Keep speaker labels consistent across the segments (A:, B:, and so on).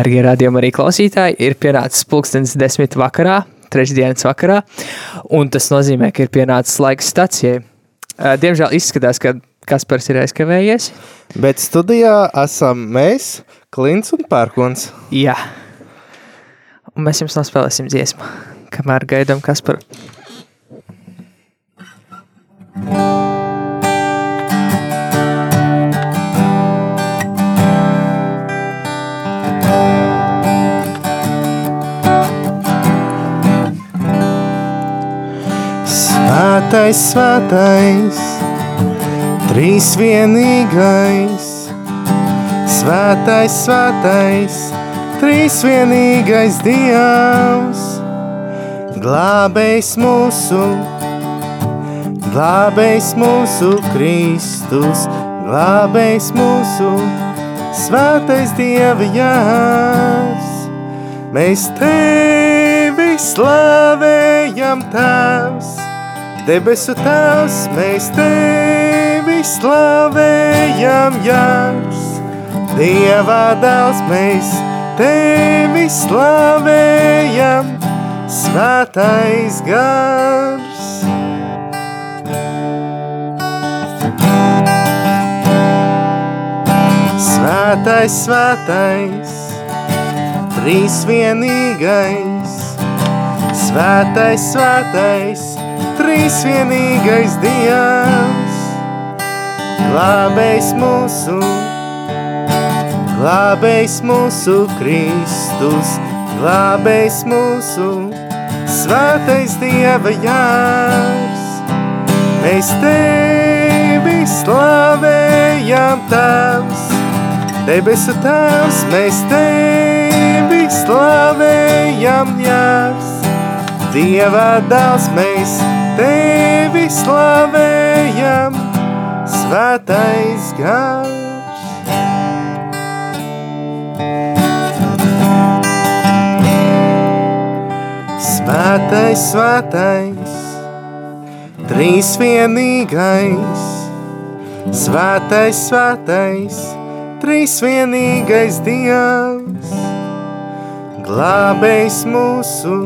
A: Darbie radījumi arī klausītāji, ir pienācis pulkstenis desmit vakarā, trešdienas vakarā, un tas nozīmē, ka ir pienācis laiks stacijai. Diemžēl izskatās, ka Kaspars ir aizkavējies.
B: Bet studijā esam mēs, Klints un Pērkons.
A: Jā. Un mēs jums nospēlēsim dziesmu, kamēr gaidām Kasparu.
B: Svētais, svētais, trīs vienīgais, svētais, svētais, trīs vienīgais Dievs, glābējs mūsu, glābējs mūsu Kristus, glābējs mūsu, svētais Dieva jārs. Mēs tevi slavējam, Tēvs, debesu Tēvs, mēs tevi slavējam, Jārs. Dieva dēls, mēs tevi slavējam, svētais gars. Svētais, svētais, trīs vienīgais, svētais, svētais, trīs vienīgais Dievs, glābējs mūsu, glābējs mūsu Kristus, glābējs mūsu, svētais Dieva jārs. Mēs tevi slavējam, Tēvs, debesu Tēvs, mēs tevi slavējam, Jārs. Dieva dēls, mēs tevi slavējam, svētais gars. Svētais, svētais, trīs vienīgais, svētais, svētais, trīs vienīgais Dievs, glābējs mūsu,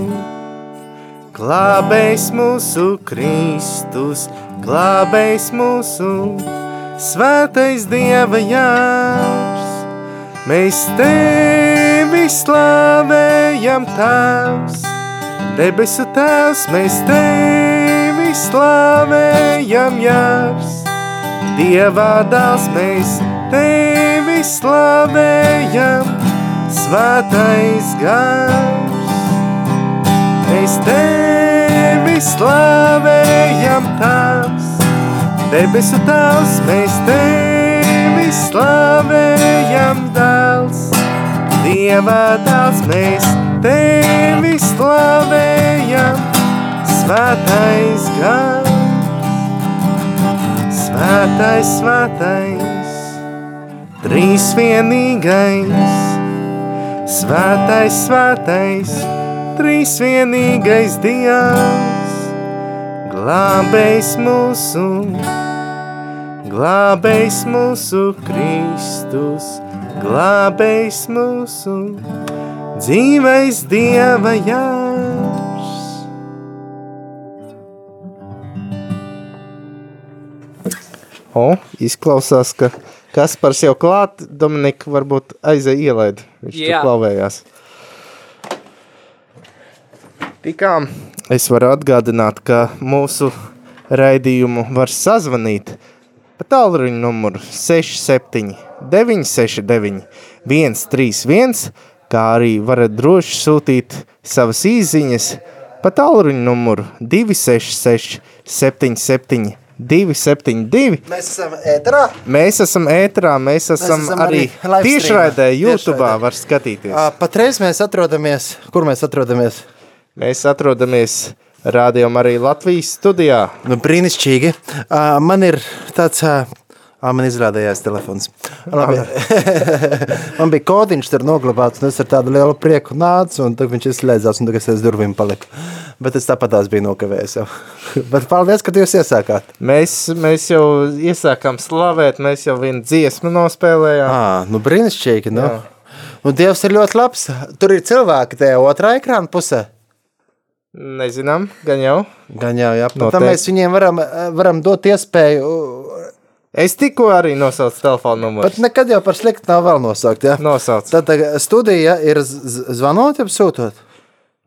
B: glābējs mūsu Kristus, glābējs mūsu, svētais Dieva jārs. Mēs tevi slavējam, Tēvs, debesu Tēvs, mēs tevi slavējam, jārs. Dieva dēls, mēs tevi slavējam, svētais gars. Mēs tevi slavējam, Tēvs, debesu Tēvs, mēs tevi slavējam, dēls. Dieva dēls, mēs tevi slavējam, svētais gars. Svētais, svētais, trīs vienīgais, svētais, svētais, trīs vienīgais Dievs, glābējs mūsu, glābējs mūsu Kristus, glābējs mūsu, dzīvais Dieva jārs. O, izklausās, ka Kaspars jau klāt, Dominika varbūt aizēja ielaid, viņš
A: Jā.
B: tur klavējās. Tikām es varu atgādināt, ka mūsu raidījumu var sazvanīt pa tālruņa numuru 67 969 131, kā arī varat droši sūtīt savas īziņas pa tālruņa numuru 266 77 272.
C: Mēs esam ēterā.
B: Mēs esam ētrā, mēs esam,
C: esam
B: arī,
C: arī
B: tiešraidē, YouTube var skatīties.
C: Patreiz mēs atrodamies, kur mēs atrodamies?
B: Mēs atrodamies rādījumā arī Latvijas studijā.
C: Nu, brīnišķīgi. Ā, Man ir tāds, ā, man izrādījās telefons. Labi. man bija kodiņš tur noglabāts, un es ar tādu lielu prieku nācu, un tad viņš izslēdzās, un tagad es durvīm paliku. Bet es tāpat tās biju nokavējis jau. Bet paldies, ka jūs iesākāt.
B: Mēs, mēs jau iesākām slavēt, mēs jau vienu dziesmu nospēlējām.
C: Ā, nu brīnišķīgi, nu.
B: Jā.
C: Un Dievs ir ļoti labs. Tur ir cilvēki tajā otrā ekrāna pusē.
B: Nezinām, gan jau.
C: Gan jau, jā. Tam mēs viņiem varam, varam dot iespēju.
B: Es tikko arī nosaucu telefonu numuru.
C: Pat nekad jau par sliktu nav vēl nosaukt. Jā.
B: Nosauc.
C: Tad tā studija ir zvanot, jau sūtot.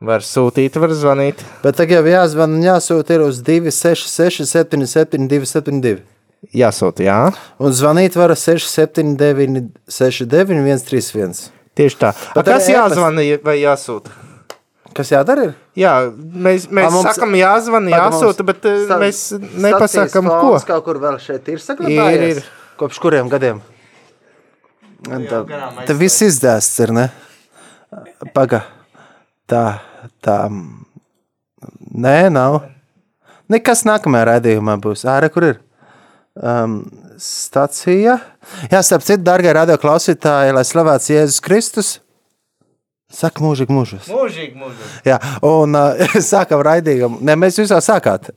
B: Var sūtīt, var zvanīt.
C: Bet tagad jau jāzvan un jāsūta ir uz 266, 77, 272.
B: Jāsūta, jā.
C: Un zvanīt var 679, 69, 131.
B: Tieši tā.
C: Bet
B: kas jāzvana vai jāsūta?
C: Kas jādara? Ir?
B: Jā, mēs, mēs
C: A, mums-
B: sakam,
C: Pagaid,
B: jāsūta, bet eh,
C: Sta-
B: mēs nepasakām, ko.
C: Kaut kur vēl šeit ir saglabājies.
B: Ir, ir.
C: Kopš kuriem gadiem? Tā, tā viss izdēsts ir, ne? Paga. Tā, tā. Nē, nav. Nekas nākamajā raidījumā būs. Ārā, kur ir? Um, stacija. Jā, starp citu, dārgie radioklausītāji, lai slavēts Jēzus Kristus. Saka, mūžīgi, mūžos.
B: Mūžīgi, mūžīgi.
C: Jā, un uh, sākam raidījumu. Nē, mēs jūs jau sākāt.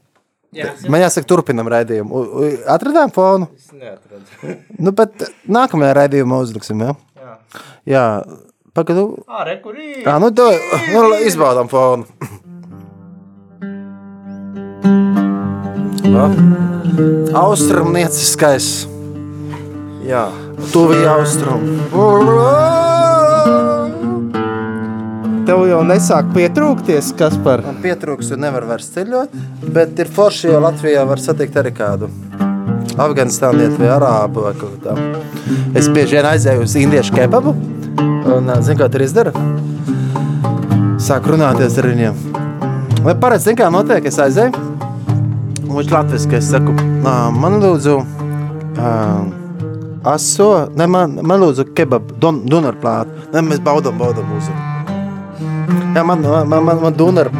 A: Jā.
C: Man jāsaka, turpinam raidījumu. Atradām fonu?
B: Es neatradu.
C: Nu, bet nākamajā raidījumā uzliksim, jā?
B: Jā.
C: Jā, pagadu.
B: Ā, re, kur ir?
C: Jā, nu, do, nu izbaudām fonu. Austrumnieciskais.
B: Jā.
C: Tuvī austrum.
B: Tev jau nesāk pietrūkties, kas par...
C: Man pietrūks un nevar vairs ceļot, bet ir forši, jo Latvijā var satikt arī kādu afganistānieti vai arābu vai kaut tā. Es bieži vien aizēju uz indiešu kebabu un zinu, kā tur izdara. Sāk runāties ar viņiem. Vai paredz, zinu, kā notiek, es aizēju. Un viņš latviski, es saku, "Ā, man lūdzu ā, aso, ne, man, man lūdzu kebabu, don, dunarplātu. Ne, mēs baudam, baudam mūziku. Jā, man, man, man, man dunar,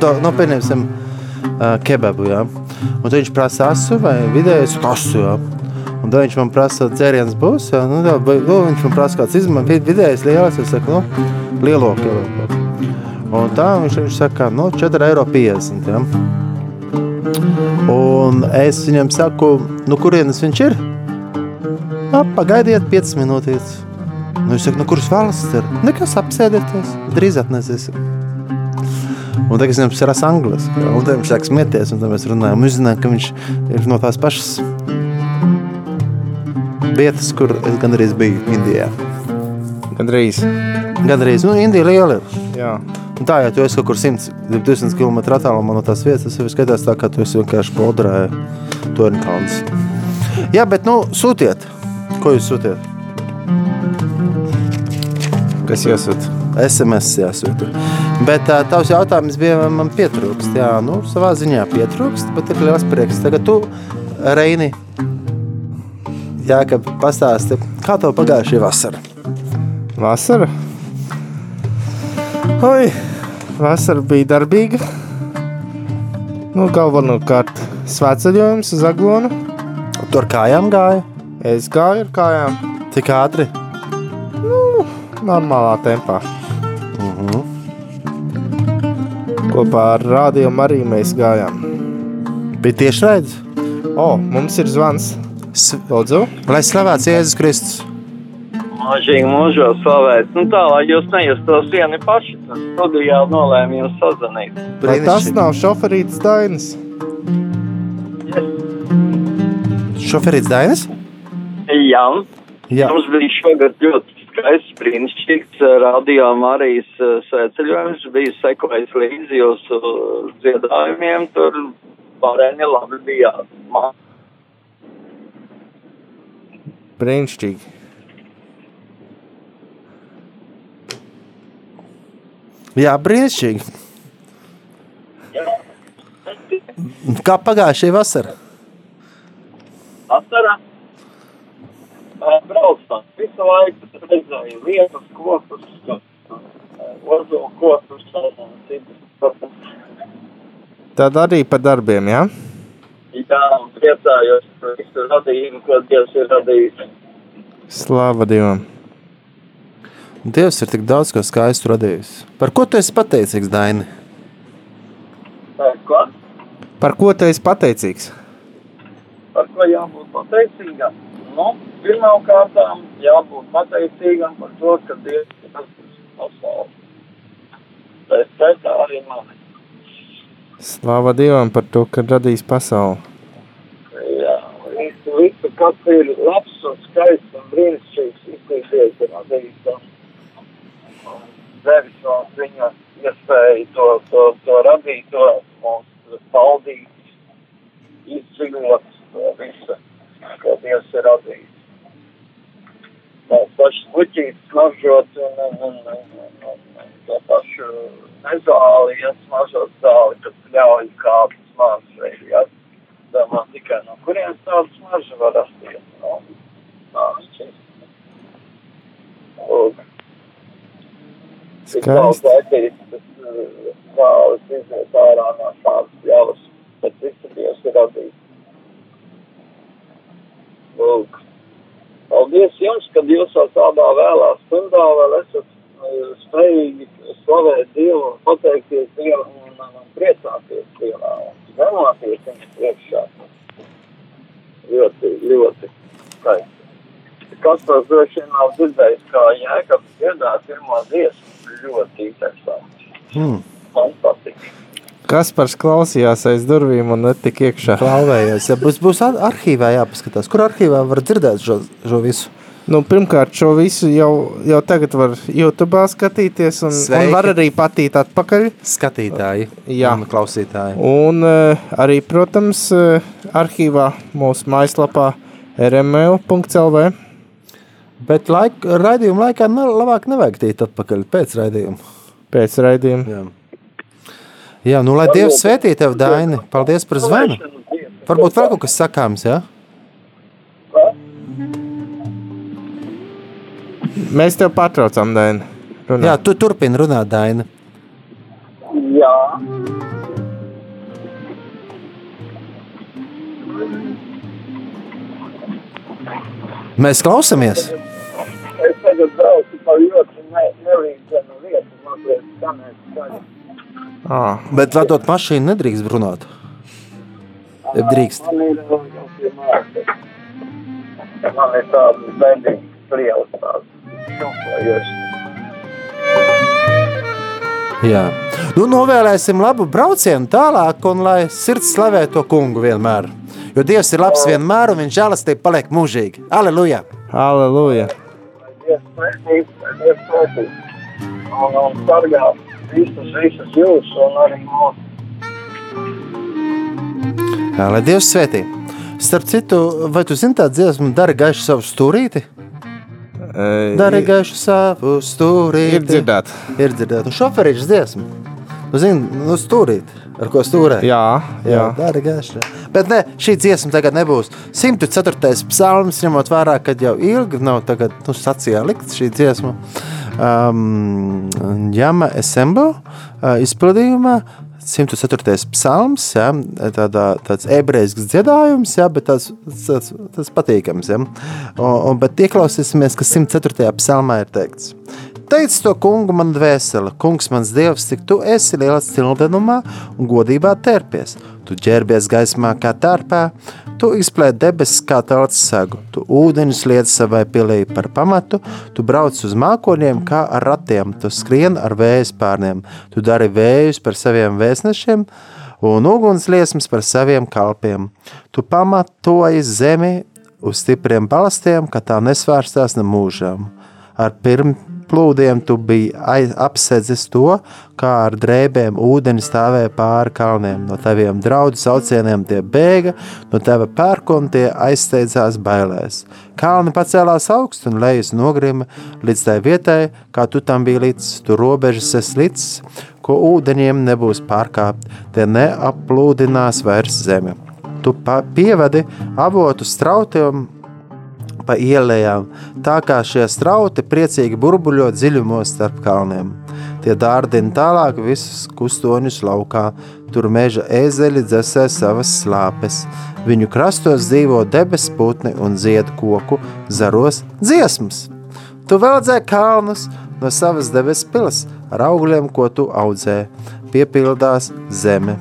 C: do, nu, pieņemsim uh, kebabu, jā. Un tad viņš prasa asu vai vidējais asu, jā. Un tad viņš man prasa, dzēriens būs, jā. Nu, tā, nu, viņš man prasa kāds izmēr, vidējais lielais, es saku, nu, lielo kebabu. Un tā viņš, viņš saka, nu, 4,50 eiro, jā. Un es viņam saku, nu, kurienes viņš ir? Ā, Pagaidiet 5 minūtes. Nu, viņš saka, nu, kuras valsts ir? Nekas apsēdieties, drīz atnesīsim. Un tagad es viņam saku angliski. Un tad viņš sāk smieties, un tad mēs runājam. Mēs zinām, ka viņš ir no tās pašas vietas, kur es gandrīz biju Indijā.
B: Gandrīz.
C: Gandrīz, nu, Indija liela ir.
B: Jā.
C: Un tā, ja tu esi kaut kur 100, 200 km attālumā no tās vietas, tas jau skatās tā, ka tu esi vienkārši podrē Tornkalns. Jā, bet, nu, sūtiet. Ko jūs sūtiet?
B: Kas jāsūt?
C: SMS jāsūta. Bet uh, tavs jautājums bija, man pietrūkst. Jā, nu, savā ziņā pietrūkst, bet ir liels prieks. Tagad tu, Reini, jā, ka pastāsti, kā tev pagājušajā vasarā?
B: Vasara? Oi, vasara bija darbīga. Nu, galvenokārt svētceļojums uz Aglonu.
C: Tur kājām gāja,
B: Es gāju ar kājām
C: tik ātri.
B: Normālā tempā. Kopā ar rādio arī mēs gājām.
C: Bija tieši raids.
B: O, mums ir zvans.
C: S-
B: Lūdzu,
C: Lai slavēts Jēzus Kristus.
D: Mūžīgi mūžos slavēt. Nu tā, lai jūs nejustos vieni paši, tad studijā nolēma jūs sazvanīt.
B: vai tas nav šoferīts Dainis?
C: Šoferīts Dainis?
D: Jā,
C: Jā.
D: mums bija šogad ļoti skaists, brīnišķīgs eh, radio Marijas eh, sēceļojums. Bija sekojis līdzi jūsu dziedājumiem, tur pārēņi labi bija.
B: Brīnišķīgi.
C: Jā, brīnišķīgi. Kā pagājušajā vasarā?
D: Vasarā eh, braucām visu laiku, tad redzēju vietas, kopus, ozolu kopus, citas.
B: Tad arī par darbiem, jā?
D: Jā, un priecājos par visu radījumu, ko Dievs ir radījis.
B: Slāva Dievam.
C: Dievs ir tik daudz ko skaistu radījis. Par ko tu esi pateicīgs, Daini?
D: Tā, Ko?
B: Par ko tu esi pateicīgs?
D: Par ko jābūt pateicīgam? Nu, pirmām kārtām jābūt pateicīgam par to, ka Dievs ir radījis pasauli. Tā skaitā arī mani.
B: Slāva Dievam par to, ka radījis pasauli.
D: Jā, visu, visu, kas ir labs un skaists un brīnišķīgs, izglīties ir un devis mums viņa iespēju to, to, to radīto mums paldīt, izdzīvot to visu, ko Dievs ir radījis. Tās pašas puķītes smaržot un, un, un, un, un, to pašu nezāli, ja smaržot zāli, kas ļauj kāpt smaržai, ja domā tikai no kurienes tāda smarža var rasties. No. Lūk.
B: Skaisti.
D: tas uh, zāles iziet ārā no šādas jālas, bet visu Dievs ir radījis. Lūk. Paldies jums, ka jūs jau tādā vēlā stundā vēl esat uh, spējīgi slavēt Dievu un pateikties Dievam un, un, un priecāties Dievā un zemoties viņa priekšā. Ļoti, ļoti skaisti. Kas tas droši vien nav dzirdējis, kā Jēkabs dziedā pirmo dziesmu, ļoti interesanti.
C: Hmm.
D: Man patīk.
B: Kaspars klausījās aiz durvīm un netika iekšā.
C: Klauvējos. Ja būs, būs ar- arhīvā jāpaskatās. Kur arhīvā var dzirdēt šo, šo visu?
B: Nu, pirmkārt, šo visu jau, jau tagad var YouTube skatīties, un,
C: Sveiki.
B: un var arī patīt atpakaļ.
C: Skatītāji
B: Jā.
C: un klausītāji.
B: Un uh, arī, protams, uh, arhīvā mūsu mājaslapā rml.lv.
C: Bet laik, raidījuma laikā labāk nevajag tīt atpakaļ pēc raidījuma.
B: pēc raidījuma.
C: Jā, Jā nu lai Dievs svētī tev, Daini. Paldies par zvanu. Varbūt vēl kaut kas sakāms, jā?
B: Mēs tev pārtraucam, Dēna.
C: Jā, tu turpini runāt, Daini.
D: Jā.
C: Mēs klausamies.
D: Es tagad braucu pa ļoti ne, nelīdzenu vietu, mazliet skanēt skaļi.
B: Ah,
C: Bet vadot mašīnu nedrīkst runāt. Ja drīkst.
D: Man ir jau tādas bendīgas prielas, tādas.
C: Jā. Nu, novēlēsim labu braucienu tālāk, un lai sirds slavē to kungu vienmēr. Jo Dievs ir labs vienmēr, un viņš žēlastība paliek mūžīgi. Aleluja!
B: Halleluja!
D: Dievs svētīs, Dievs svētīs. Un, un sargā visus, visus jūs un arī mūsu.
C: Jā, lai Dievs svētī. Starp citu, vai tu zini tādu dziesmu, dari gaišu savu stūrīti?
B: Uh,
C: Dari gaišu savu stūrīti.
B: ir dzirdēt.
C: Ir dzirdēt. Un šoferīšu dziesmu. Nu, zini, nu stūrīti. Ar ko stūrēt?
B: Jā, jā.
C: Dari gaišu. Bet ne, šī dziesma tagad nebūs. 104. psalms, ņemot vērā, ka jau ilgi nav tagad, nu, sacījā likt šī dziesma. Um, Jama Esembo uh, izpildījumā 104. psalms, ja, tādā, tāds ebreisks dziedājums, ja, bet tas, tas, tas patīkams. Ja. Un, un, bet ieklausīsimies, kas 104. psalmā ir teikts. Teic to kungu man dvēsele, kungs mans dievs, cik tu esi lielā cildenumā un godībā terpies. Tu ģērbies gaismā kā tārpā, tu izplēt debesis kā tauts sagu, tu ūdeņus liec savai pilī par pamatu, tu brauc uz mākoņiem kā ar ratiem, tu skrien ar vējas pārniem, tu dari vējus par saviem vēstnešiem un ugunsliesmas par saviem kalpiem. Tu pamatoji zemi uz stipriem balastiem, ka tā nesvērstās ne mūžām. Ar pirmplūdiem tu biji ai- apsedzis to, kā ar drēbēm ūdeni stāvēja pāri kalniem. No taviem draudu saucieniem tie bēga, no tava pērkona tie aizsteidzās bailēs. Kalni pacēlās augstu un lejas nogrima līdz tai vietai, kā tu tam biji līdz, tu robežas esi līdz, ko ūdeņiem nebūs pārkāpt, tie neaplūdinās vairs zemi. Tu pievadi avotu strautiem pa ielām, tā kā šie strauti priecīgi burbuļo dziļumos starp kalniem. Tie dārdina tālāk visus kustoņus laukā, tur meža ezeļi dzēsē savas slāpes. Viņu krastos dzīvo debesu putni un zied koku zaros dziesmas. Tu veldzē kalnus no savas debesu pilas ar augļiem, ko tu audzē, piepildās zeme.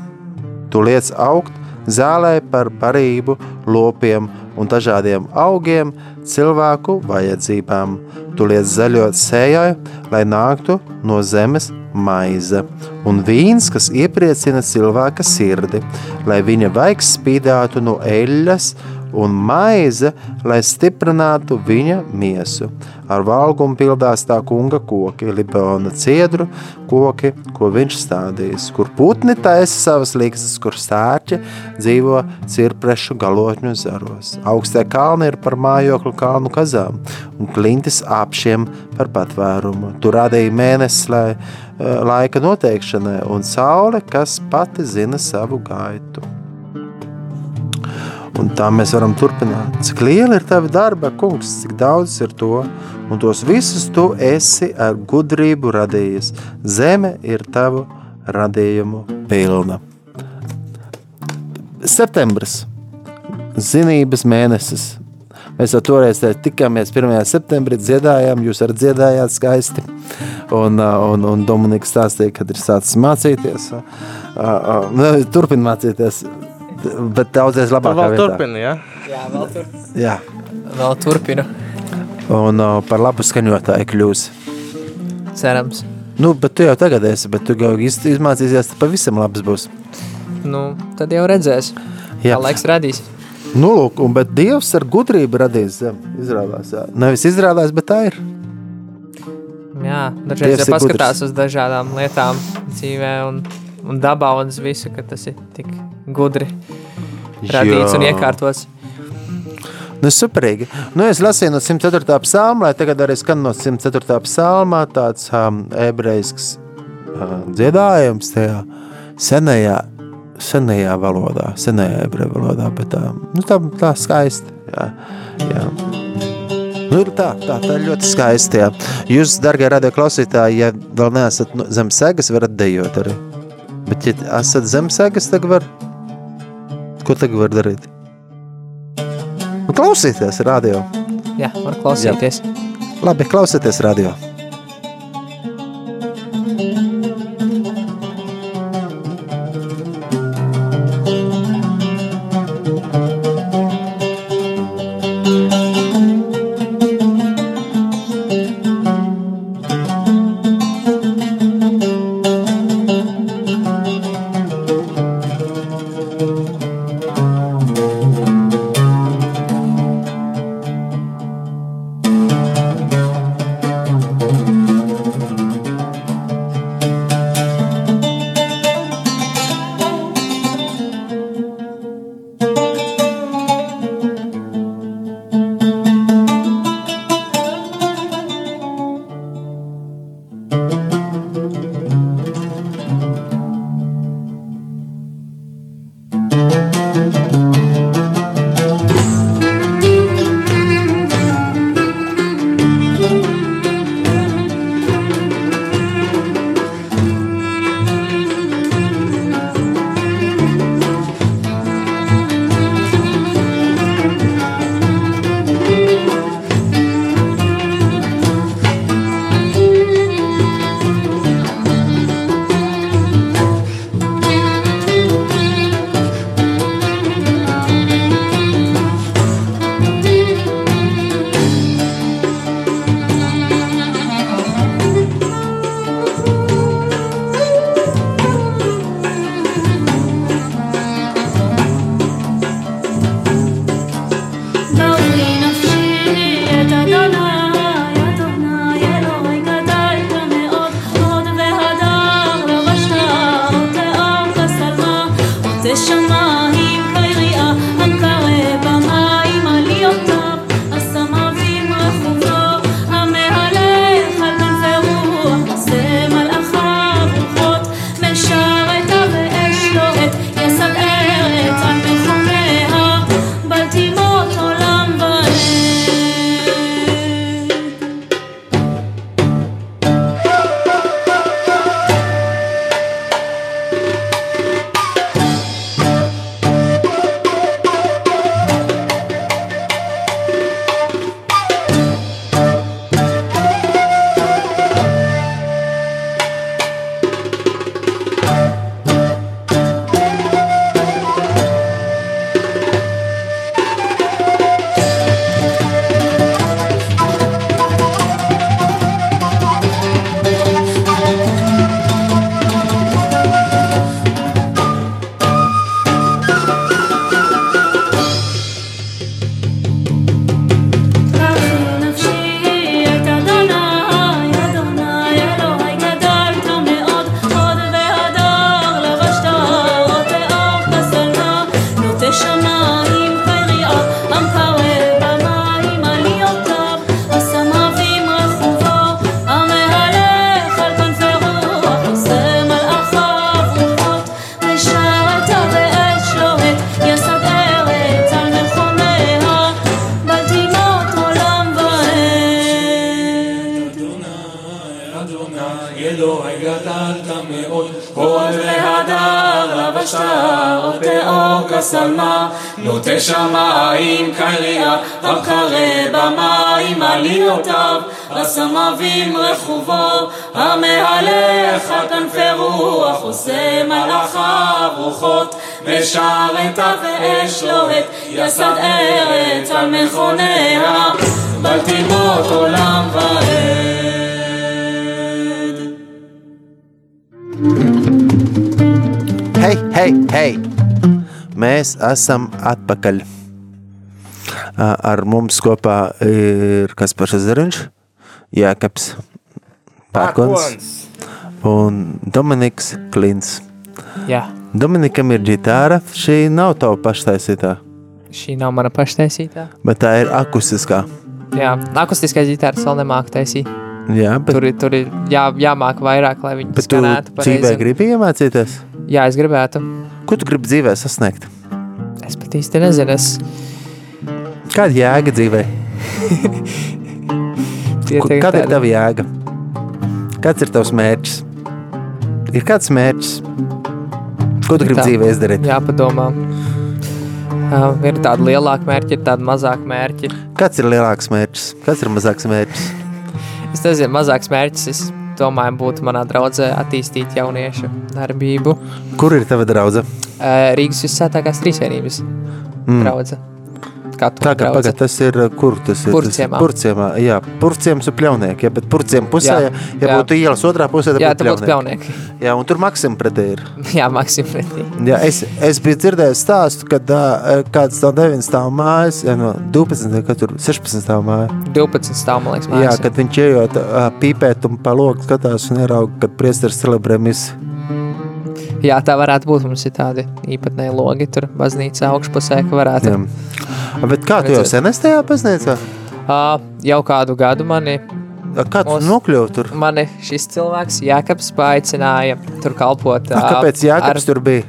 C: Tu liec augt zālē par barību, lopiem, un dažādiem augiem cilvēku vajadzībām. Tu liec zaļot sējai, lai nāktu no zemes maize, un vīns, kas iepriecina cilvēka sirdi, lai viņa vaigs spīdātu no eļļas, un maize, lai stiprinātu viņa miesu. Ar valgumu pildās tā kunga koki, Libāna ciedru koki, ko viņš stādīs, kur putni taisa savas līkstas, kur stārķi dzīvo cirprešu galotņu zaros. Augstie kalni ir par mājokļu kalnu kazām, un klintis apšiem par patvērumu. Tur radīja mēnesis, lai eh, laika noteikšanai, un saule, kas pati zina savu gaitu. Un tā mēs varam turpināt. Cik liela ir tava darba, kungs, cik daudz ir to, un tos visus tu esi ar gudrību radījis. Zeme ir tavu radījumu pilna. Septembris, zinības mēnesis. Mēs jau toreiz tikāmies 1. septembrī, dziedājām, jūs arī dziedājāt skaisti. Un, un, un Dominika stāstīja, kad ir sācis mācīties. Turpin mācīties bet daudzreiz labāk.
B: Vēl turpina, ja?
A: Jā, vēl turpina.
C: Jā.
A: Vēl turpina.
C: Un uh, par labu skaņotāju kļūs.
A: Cerams.
C: Nu, bet tu jau tagad esi, bet tu jau iz, izmācīsies, tad pavisam labs būs.
A: Nu, tad jau redzēs.
C: Jā.
A: Kā laiks radīs.
C: Nu, lūk, un, bet Dievs ar gudrību radīs zemi. Izrādās, jā. Nevis izrādās, bet tā ir.
A: Jā, dažreiz
C: Dievs
A: ja paskatās
C: gudrs.
A: uz dažādām lietām dzīvē un, un dabā un uz visu, ka tas ir tik gudri radīts un
C: Jā.
A: iekārtots.
C: Nu, superīgi. Nu, es lasīju no 104. psalma, lai tagad arī skan no 104. psalma tāds um, ebreisks uh, dziedājums tajā senajā, senajā valodā, senajā ebreju valodā, bet tā, nu, tā, tā skaisti. Jā, jā. Nu, tā, tā, tā ir ļoti skaisti. Jā. Jūs, darbie radio klausītāji, ja vēl neesat no- zem segas, varat dejot arī. Bet, ja esat zem segas, tad var. Ko tagad var darīt? Nu, klausīties radio.
A: Jā, var klausīties.
C: Labi, klausieties radio.
E: Deixa בשלמה, נוטה שמיים קליע, הקרא במים עליותיו, הסמבים רכובו, המהלך על כנפי רוח, עושה מלאכיו רוחות, משרתיו ואש לוהט, יסד ארץ על מכוניה, בל עולם ועד.
C: Hei, hei, hei! Mēs esam atpakaļ. Ar mums kopā ir Kaspars Zariņš, Jēkabs Pērkons un Dominiks Klins.
A: Jā,
C: Dominikam ir ģitāra, šī nav tava paštaisītā,
A: šī nav mana paštaisītā.
C: bet tā ir akustiskā.
A: Jā, akustiskais ģitārs vēl nemāk taisīt.
C: Jā, bet,
A: Tur, ir- tur ir jā, jāmāk vairāk, lai viņi
C: bet tu
A: skanētu
C: dzīvē gribi iemācīties?
A: Jā, es gribētu.
C: Ko tu gribi dzīvē sasniegt?
A: Es pat īsti nezinu, es
C: Kāda jēga dzīvē? Kāda ir
A: tādi-
C: tava jēga? Kāds ir tavs mērķis? Ir kāds mērķis? Ko tu gribi dzīvē izdarīt?
A: jāpadomā. Uh, ir tāda lielāka mērķa, ir tāda mazāka mērķa.
C: Kāds ir lielāks mērķis? Kāds ir mazāks mērķis?
A: Es nezinu, mazāks mērķis. Es domāju, būtu manā draudzē attīstīt jauniešu darbību.
C: Kur ir tava draudzene?
A: Uh, Rīgas vissētākās trīsvienības mm. draudze. Kā tu
C: Tā kā pagad, tas ir uh, kur tas ir?
A: Purciemā.
C: Tas Purciemā, jā, purciems ir pļaunieki, jā, bet purciem pusē,
A: Jā,
C: jā, ja
A: jā.
C: būtu ielas otrā pusē, tad
A: Jā,
C: būtu pļaunieki. Jā, un tur maksim pretī ir.
A: Jā, maksim pretī.
C: Jā, es, es biju dzirdējis stāstu, kad uh, kāds tā 9 stāv mājas, ja, no 12, kad tur 16 stāv māja.
A: 12 stāv, man liekas,
C: Jā,
A: mājas.
C: kad viņš ejot uh, pīpēt un pa logu skatās un ieraug, kad priesteris celebrē misi.
A: Jā, tā varētu būt. Mums ir tādi īpatnēji logi tur baznīcā augšpusē, ka varētu.
C: Jā. Bet kā tu jau sen esi tajā baznīcā?
A: Uh, jau kādu gadu mani,
C: Kā tu nokļuvi tur?
A: mani šis cilvēks, Jākaps, paaicināja tur kalpot. Ā,
C: kāpēc Jākaps tur bija?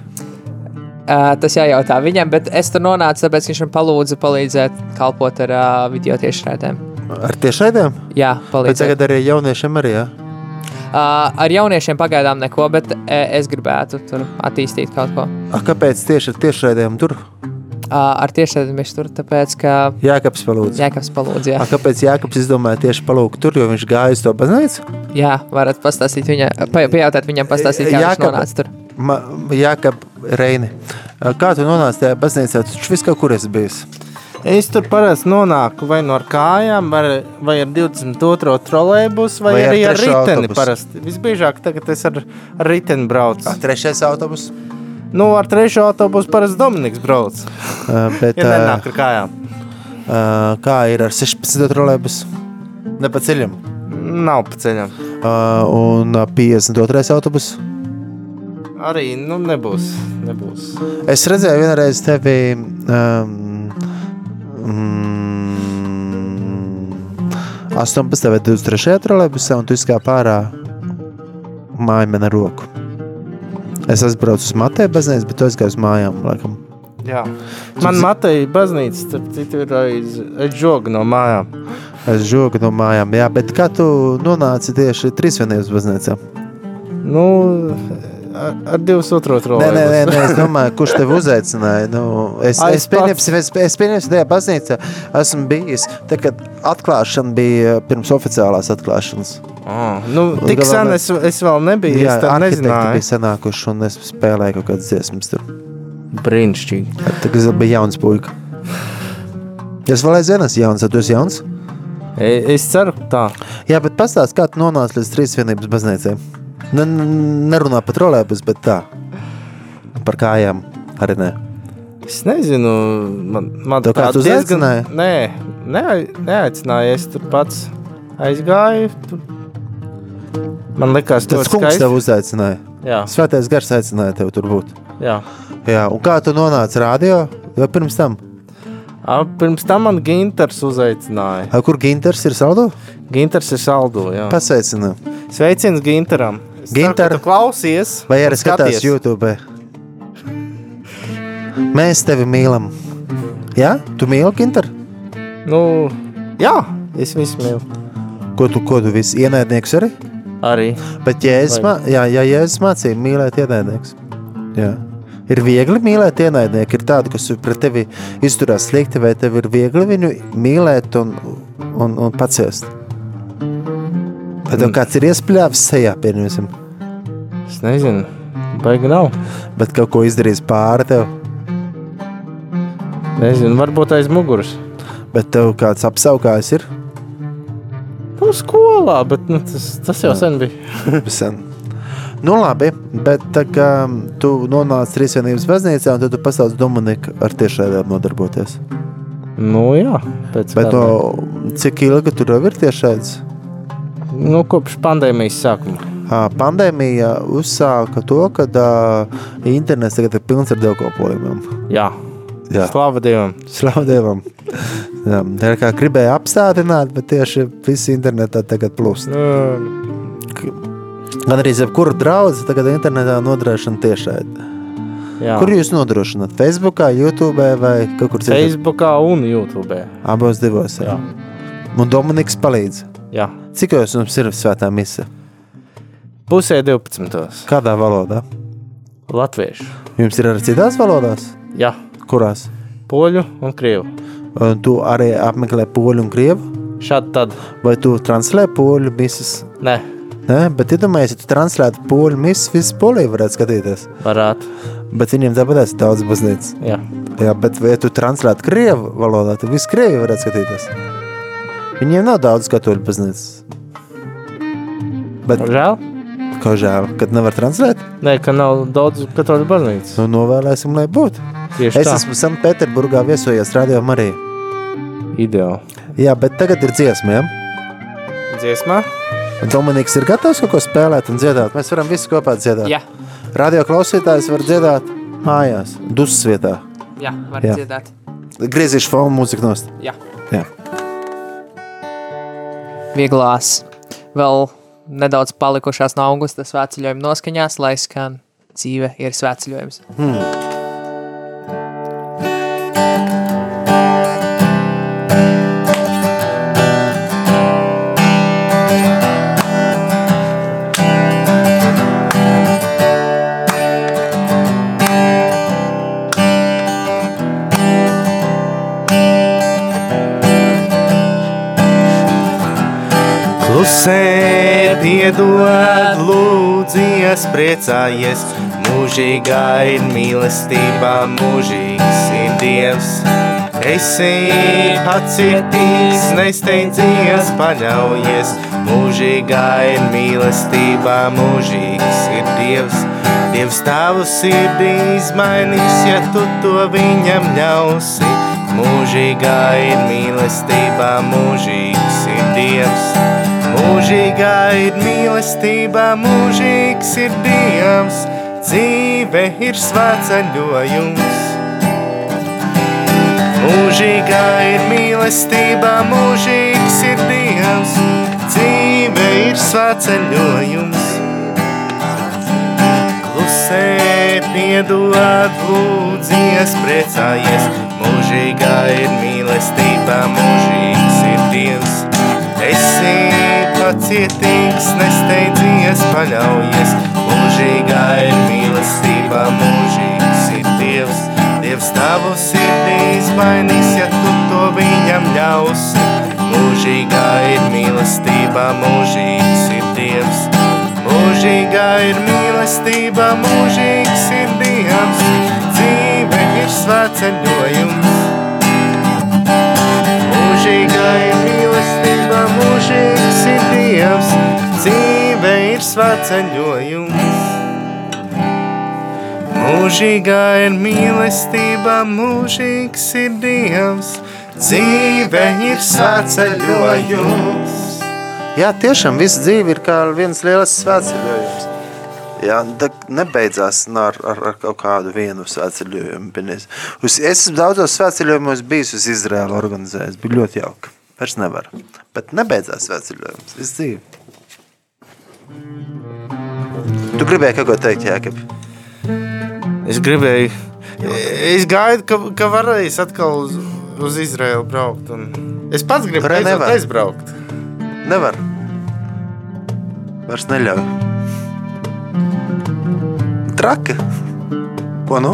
A: Uh, tas jājautā viņam, bet es tur nonācu, tāpēc viņš man palūdza palīdzēt kalpot ar uh, video tiešraidēm.
C: Ar tiešraidēm?
A: Jā,
C: Bet
A: palīdzēt.
C: tagad arī jauniešiem arī, jā?
A: Uh, ar jauniešiem pagaidām neko, bet uh, es gribētu tur attīstīt kaut ko.
C: A, kāpēc tieši ar tiešraidēm tur?
A: Ar tiešraidēm viņš tur, tāpēc ka
C: Jākaps palūdza.
A: Jākaps palūdza. Jā,
C: A, kāpēc Jākaps izdomāja tieši palūgt tur, jo viņš gāja uz to baznīcu?
A: jā varat pastāstīt viņam, pa, pajautāt viņam, pastāstīt, kā viņš
C: Jākap-
A: nonāca tur.
C: Ma, Jākap Reini. Kā tu nonāci tajā baznīcā? Tu taču viss kaut kur esi bijis.
B: Es tur parasti nonāku vai no ar kājām, vai, vai ar 22. trolēļus, vai,
C: Vai ar
B: arī ar
C: trešo
B: riteni. Visbiežāk tagad es ar, ar riteni braucu.
C: A, trešais autobus.
B: Nu, ar trešo autobusu parasti Dominiks brauc.
C: A, bet,
B: Ja nenāk ar kājām.
C: a, kā ir ar 16. trolēbus? Ne pa ceļam.
B: Nav pa ceļam.
C: A, un a, 52. autobus.
B: Arī nu, nebūs. nebūs.
C: Es redzēju vienreiz tevi. Um, mm, 18. vai 23. trolēbusā, un tu izkāpi ārā māju man ar roku. Es aizbraucu uz Mateja baznīcu, bet tu aizgāji uz mājām, laikam.
B: Jā. Man Mateja baznīca, starp citu, ir aiz, aiz žoga no mājām.
C: Es žogu no mājām, jā, bet kā tu nonāci tieši trīsvienības baznīcā?
B: Nu, ar, ar 22.
C: Nē, nē, nē,
B: trolēļus.
C: nē, es domāju, kurš tev uzaicināja. Nu, es, es, pieņemsim, es, es pieņemsim, tajā baznīcā esmu bijis. Tad, kad atklāšana bija pirms oficiālās atklāšanas.
B: Oh, nu, tik
C: galvenais-
B: sen es, es vēl nebiju.
C: Jā,
B: es tā nezināju.
C: bija sanākuši un es spēlēju kaut kādas dziesmas tur.
B: Brīnišķīgi.
C: Tad, es bija jauns puika. Es vēl aizvien esmu jauns, tad tu esi jauns?
B: E- Es ceru, ka tā.
C: Jā, bet pastāst, kā tu nonāci līdz trīsvienības baznīcai. Ne, nerunā par trolēbus, bet tā. Par kājām arī ne.
B: Es nezinu, man, man
C: Tev kāds uzaicināja?
B: Nē, ne, neaicināja. Es tur pats aizgāju. Tur. Man liekas,
C: Tas kungs tev uzaicināja.
B: Jā,
C: Svētais gars aicināja tevi tur būt.
B: jā.
C: Jā, un kā tu nonāci rādio? Vai pirms tam?
B: A, pirms tam man Ginters uzaicināja.
C: A, Kur Ginters ir saldo?
B: Ginters ir saldo. jā.
C: Pasveicinu.
B: Sveiciens Ginteram. Es ceru,
C: Ginter.
B: tu klausies.
C: Vai arī
B: skaties.
C: YouTube? Mēs tevi mīlam. Jā, tu mīli Ginteru?
B: Nu, jā, es visu mīlu.
C: Ko tu, ko tu visi ienaidnieks arī?
B: Arī.
C: Bet Jēzus, mā, jā, jā, Jēzus mācīja mīlēt ienaidnieks. Jā. Ir viegli mīlēt ienaidnieku, ir tādi, kas pret tevi izturās slikti, vai tev ir viegli viņu mīlēt un, un, un paciest. Vai tev kāds ir iespļāvis sejā, pieņemsim,
F: Es nezinu, baigi nav.
C: bet kaut ko izdarījis pāri tev,
F: Nezinu, varbūt aiz muguras.
C: bet tev kāds apsaukājis ir?
F: Nu, skolā, bet nu, tas, tas jau sen bija.
C: Sen. Nu, labi, bet tā kā tu nonāci Trīsvienības baznīcā, un tad tu pasauc Dominiku ar tiešraidēm nodarboties.
F: Nu, jā, pēc
C: Bet no, cik ilgi tur jau ir tiešraides?
F: nu, kopš pandēmijas sākuma.
C: Pandēmija uzsāka to, ka internets tagad ir pilns ar dievkalpojumiem.
F: Jā,
C: Jā.
F: slava Dievam.
C: Slavu Dievam! Jā, tā ir kā gribēja apstādināt, bet tieši viss internetā tagad plūst. Gan arī jebkura draudzene tagad internetā nodrošina tiešraidi.
F: jā.
C: Kur jūs nodrošināt? Facebookā, YouTube vai kaut kur citur?
F: Facebookā un YouTube.
C: Abos divos. Jā.
F: Jā.
C: Un Dominiks palīdz.
F: Jā.
C: Cik jūs jums ir svētā mise?
F: Pusē 12.
C: Kādā valodā?
F: Latviešu.
C: Jums ir arī citās valodās?
F: Jā,
C: Kurās?
F: poļu un krievu.
C: Un tu arī apmeklē poļu un krievu?
F: Šādi tad,
C: Vai tu translē poļu misijas?
F: ne,
C: Nē, bet iedomājieties, ja tu translētu poļu misijas, visu poliju varētu skatīties.
F: varētu.
C: Bet viņiem tāpat ir daudz baznīcas.
F: Jā,
C: Jā, bet ja tu translētu krievu valodā, tad visu krievi varētu skatīties. Viņiem nav daudz katoļu baznīcas. Bet
F: žēl.
C: kā žēl, kad nevar translēt,
F: Nē, ka nav daudz katoļu baznīcas.
C: nu novēlēsim, lai būtu.
F: Tieši
C: Es
F: tā.
C: esmu Sanktpēterburgā viesojies Radio Marija.
F: Ideāli.
C: Jā, bet tagad ir dziesmiem.
F: Dziesmā?
C: Dominiks ir gatavs kaut ko spēlēt un dziedāt. Mēs varam visi kopā dziedāt.
A: Jā,
C: Radio klausītājs var dziedāt mājās, dusmas vietā.
A: jā var
C: Jā.
A: dziedāt.
C: Griezīšu fonu mūziku nost.
A: Jā.
C: Jā.
A: Vieglās. Vēl nedaudz palikušās no augusta svētceļojuma noskaņās, lai skan dzīve ir svētceļojums.
B: Klusē, priecājies, mūžīgā ir mīlestībā, mūžīgs ir Dievs. Esi pacietīgs, nesteidzies, paļaujies, mūžīgā ir mīlestībā, mūžīgs ir Dievs. Dievs tavu sirdī izmainīs, ja tu to viņam ļausi. Mūžīgā ir mīlestībā, mūžīgs ir Dievs. Mūžīgā ir mīlestība, mūžīgs ir Dievs, dzīve ir svētceļojums. Mūžīgā ir mīlestība, mūžīgs ir Dievs, dzīve ir svētceļojums. Klusē, piedod, lūdzies, priecājies, mūžīgā ir mīlestība, mūžīgs ir Dievs. Esi pacietīgs, nesteidzies, paļaujies, mūžīgā ir mīlestība, mūžīgs ir Dievs. Dievs tavu sirdī izmainīs, ja tu to viņam ļausi. Mūžīgā ir mīlestība, mūžīgs ir Dievs. Mūžīgā ir mīlestība, mūžīgs ir Dievs. Dzīve ir svētceļojums. Mūžīgā ir mīlestība, mūžīgs ir Dievs, dzīve ir svētceļojums. Mūžīgā ir mīlestība, mūžīgs ir Dievs, dzīve ir svētceļojums.
C: Jā, tiešām viss dzīve ir kā viens liels svētceļojums. Jā, nebeidzās ar, ar, ar kaut kādu vienu svētceļojumu. Es esmu daudzos svētceļojumos bijis uz Izraēlu organizējis. Bija ļoti jauki. Vairs nevar. Bet nebeidzās svētceļojums. Viss dzīve. Tu gribēji kaut ko teikt, Jākab?
B: Es gribēju, es gaidu, ka, ka varēs atkal uz, uz Izraēlu braukt. Un es pats gribu beidzot
C: nevar.
B: aizbraukt.
C: Nevar. Vairs neļauj. Traki. Ko nu?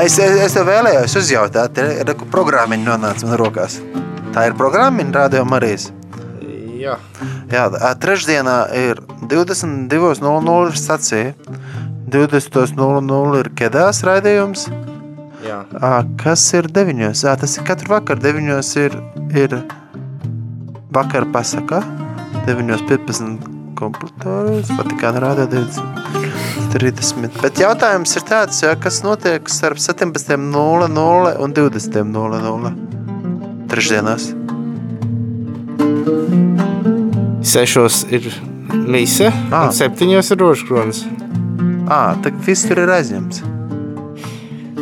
C: Es, es, es tev vēlējos uzjautāt, ir programmiņa nonāca man rokās. Tā ir programmiņa Radio Marijas.
B: Jā.
C: Jā, trešdienā ir 22.00 stacija, 20.00 ir kedās raidījums.
B: Jā.
C: Kas ir 9? Ā, Tas ir katru vakaru. 9. ir, ir vakar pasaka, 9.15 komplektārijas, Vatikāna rādā 20.30. Bet jautājums ir tāds, jā, kas notiek starp 17.00 un 20.00 trešdienās?
B: Sešos ir mise,
C: Ā.
B: un septiņos ir rožkronis.
C: Ā, tā viss tur ir aizņemts.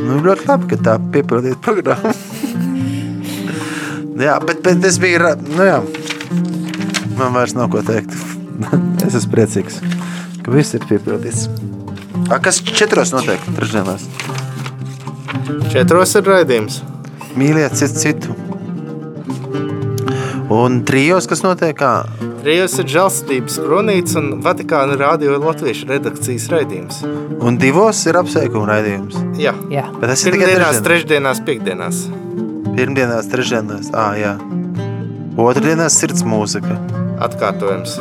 C: Nu, ļoti labi, ka tā piepildīta programma. jā, bet, bet es biju, nu jā, man vairs nav ko teikt. es esmu priecīgs, ka viss ir piepildīts. A, kas četros notiek trešdienās?
B: Četros ir raidījums.
C: Mīliet citu citu. Un trijos, kas notiek, kā?
B: Trijos ir žēlstības kronīts un Vatikāna radio latviešu redakcijas raidījums.
C: Un divos ir apsveikuma raidījums.
B: Jā.
A: Jā.
C: Bet tas ir tikai
B: Pirmdienās,
C: trešdien.
B: trešdienās, piekdienās.
C: Pirmdienās, trešdienās, ā, jā. Otrdienās sirds mūzika.
B: Atkārtojums.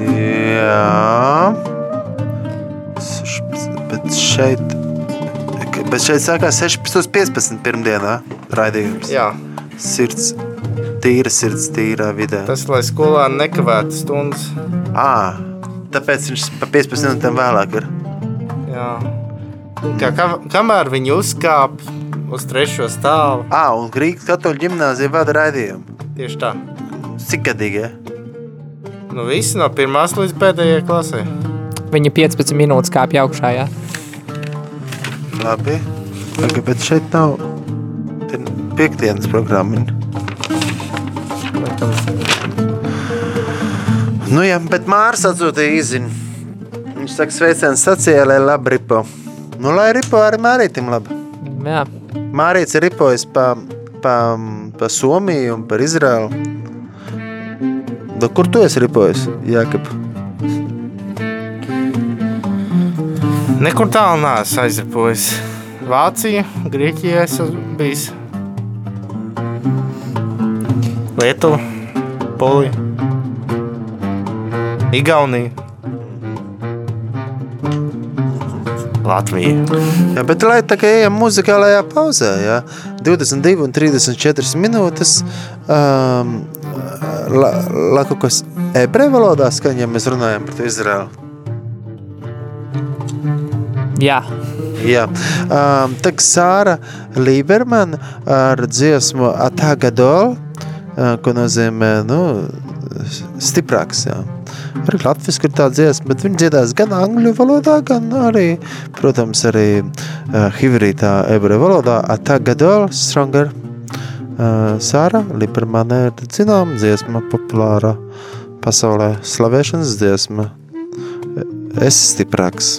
C: Jā. 16, bet šeit, bet šeit sākās 16.15. pirmdienā raidījums.
B: Jā.
C: Sirds, tīra sirds, tīrā vidē.
B: Tas, lai skolāni nekavētu stundas.
C: Ā, tāpēc viņš pa 15 minūtēm vēlāk ir.
B: Jā. Kā, kā, kamēr viņi uzkāp uz trešo stāvu,
C: Ā, un Grīgas katoļu ģimnāzija vada raidījumu.
B: tieši tā.
C: Cik gadīgi?
B: Nu, visi no pirmās līdz pēdējai klasē.
A: Viņa 15 minūtes kāpj augšā. Jā.
C: Labi. Labi, bet šeit nav piekdienas programmiņa. Nu jā, bet Mārs atsūtīja īziņu. Viņš saka, sveiciens sacīja, lai labi ripo. Nu, lai ripo arī Mārītim labi.
A: Jā.
C: Mārīts ir ripojis pa, pa, pa Somiju un par Izraelu. Da, kur tu esi ripojis, Jākab?
B: Nekur tālu neesmu aizripojis. Vācija, Grieķija esmu bijis. Lietuva, Polija, Igaunija, Latvija.
C: Jā, bet lai tā kā ejam muzikālajā pauzē, jā, 22 un 34 minūtes, um, la, la kaut kas ebreju valodā skaņa, ja mēs runājam par Izraelu.
A: Jā.
C: Jā, um, tā kā Sāra Līberman ar dziesmu Atagadol, uh, ko nozīmē, nu, stiprāks, jā. Arī latviski ir tā dziesma, bet viņi dziedās gan angļu valodā, gan arī, protams, arī uh, hivrītā ebreju valodā Atagadol, stronger. Uh, Sāra Līberman ir zinām dziesma populāra pasaulē slavēšanas dziesma. Es stiprāks.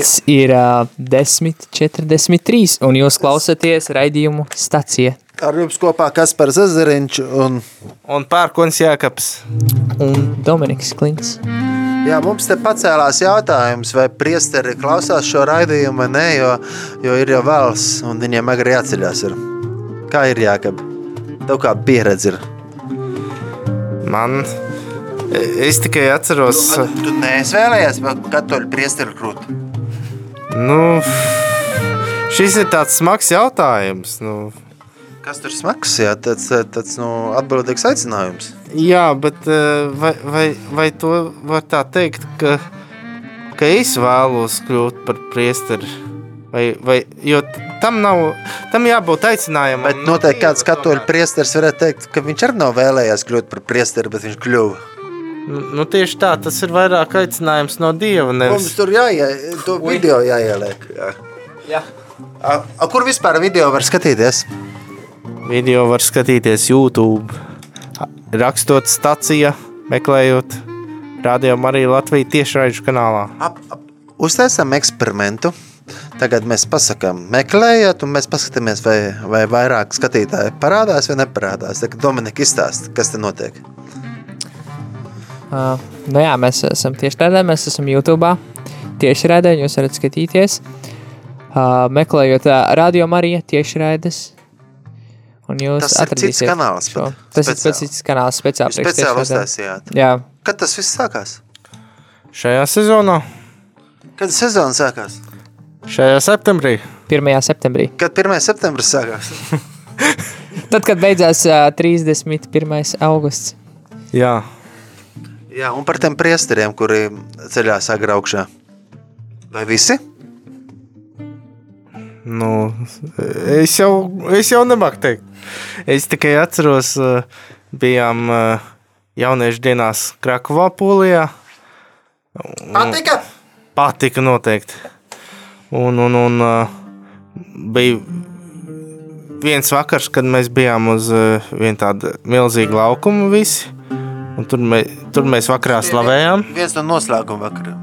A: Pulkstenis ir uh, 10.43, un jūs klausāties raidījumu stacija.
C: Ar jums kopā Kaspars Zariņš un
B: Un pērkons Jākaps.
A: Un Dominiks Klints.
C: Jā, mums te pacēlās jautājums, vai priesteri klausās šo raidījumu vai nē, jo, jo ir jau vēls un viņiem agri jāceļās. Ir. Kā ir jākab? Tev kāda pieredze ir?
B: Man. Es tikai atceros,
C: Tu neesi vēlējies vēl katoļu priesteri krūt.
B: Nu, šis ir tāds smags jautājums. Nu,
C: Kas tur smags? Jā, tāds, tāds nu, atbildīgs aicinājums.
B: jā, bet eh, vai, vai, vai to var tā teikt, ka, ka es vēlos kļūt par priesteri? Vai, vai, jo tam nav, tam jābūt aicinājumam.
C: Bet noteikti kāds katoļu priesteris varētu teikt, ka viņš arī nav vēlējies kļūt par priesteri, bet viņš kļuva.
B: Nu, nu, tieši tā, tas ir vairāk aicinājums no Dieva.
C: Mums
B: Nevis.
C: tur jāie, to video jāieliek. Jā.
A: Jā.
C: A, a, kur vispār video var skatīties?
B: Video var skatīties YouTube, rakstot stacija, meklējot Radio Mariju Latviju tiešraidžu kanālā.
C: Ap, ap, uztaisām eksperimentu. Tagad mēs pasakām, meklējiet, un mēs paskatāmies, vai, vai vairāk skatītāji parādās vai neparādās. Tagad Dominika izstāsta, kas te notiek.
A: Uh, nu jā, mēs esam tieši tādā, mēs esam YouTube. Tieši rādē, jūs varat skatīties. Uh, meklējot uh, Radio Marija tieši rādes. Un jūs
C: Tas ir cits
A: atradīsiet
C: kanāls
A: šo.
C: pat,
A: Tas ir
C: speciāli.
A: pats cits kanāls speciāli.
C: Jūs
A: priekš
C: speciāli
A: tiešraidēm.
C: uztaisījāt.
A: Jā,
C: Kad tas viss sākās?
B: Šajā sezonā,
C: Kad sezona sākās?
B: šajā septembrī,
A: 1. septembrī.
C: Kad 1. septembris sākās?
A: Tad, kad beidzās uh, 31. augusts.
B: jā,
C: Jā, un par tiem priesteriem, kuri ceļās agrā augšā. Vai visi?
B: nu, es jau, es jau nemāku teikt. Es tikai atceros, eh, bijām eh, jauniešu dienās Krakovā, Polijā.
C: Patika!
B: Patika noteikti. Un, un, un uh, bija viens vakars, kad mēs bijām uz vienu tādu milzīgu laukumu visi. Un tur, mē, tur mēs vakarā slavējām.
C: Viens no noslēguma vakariem.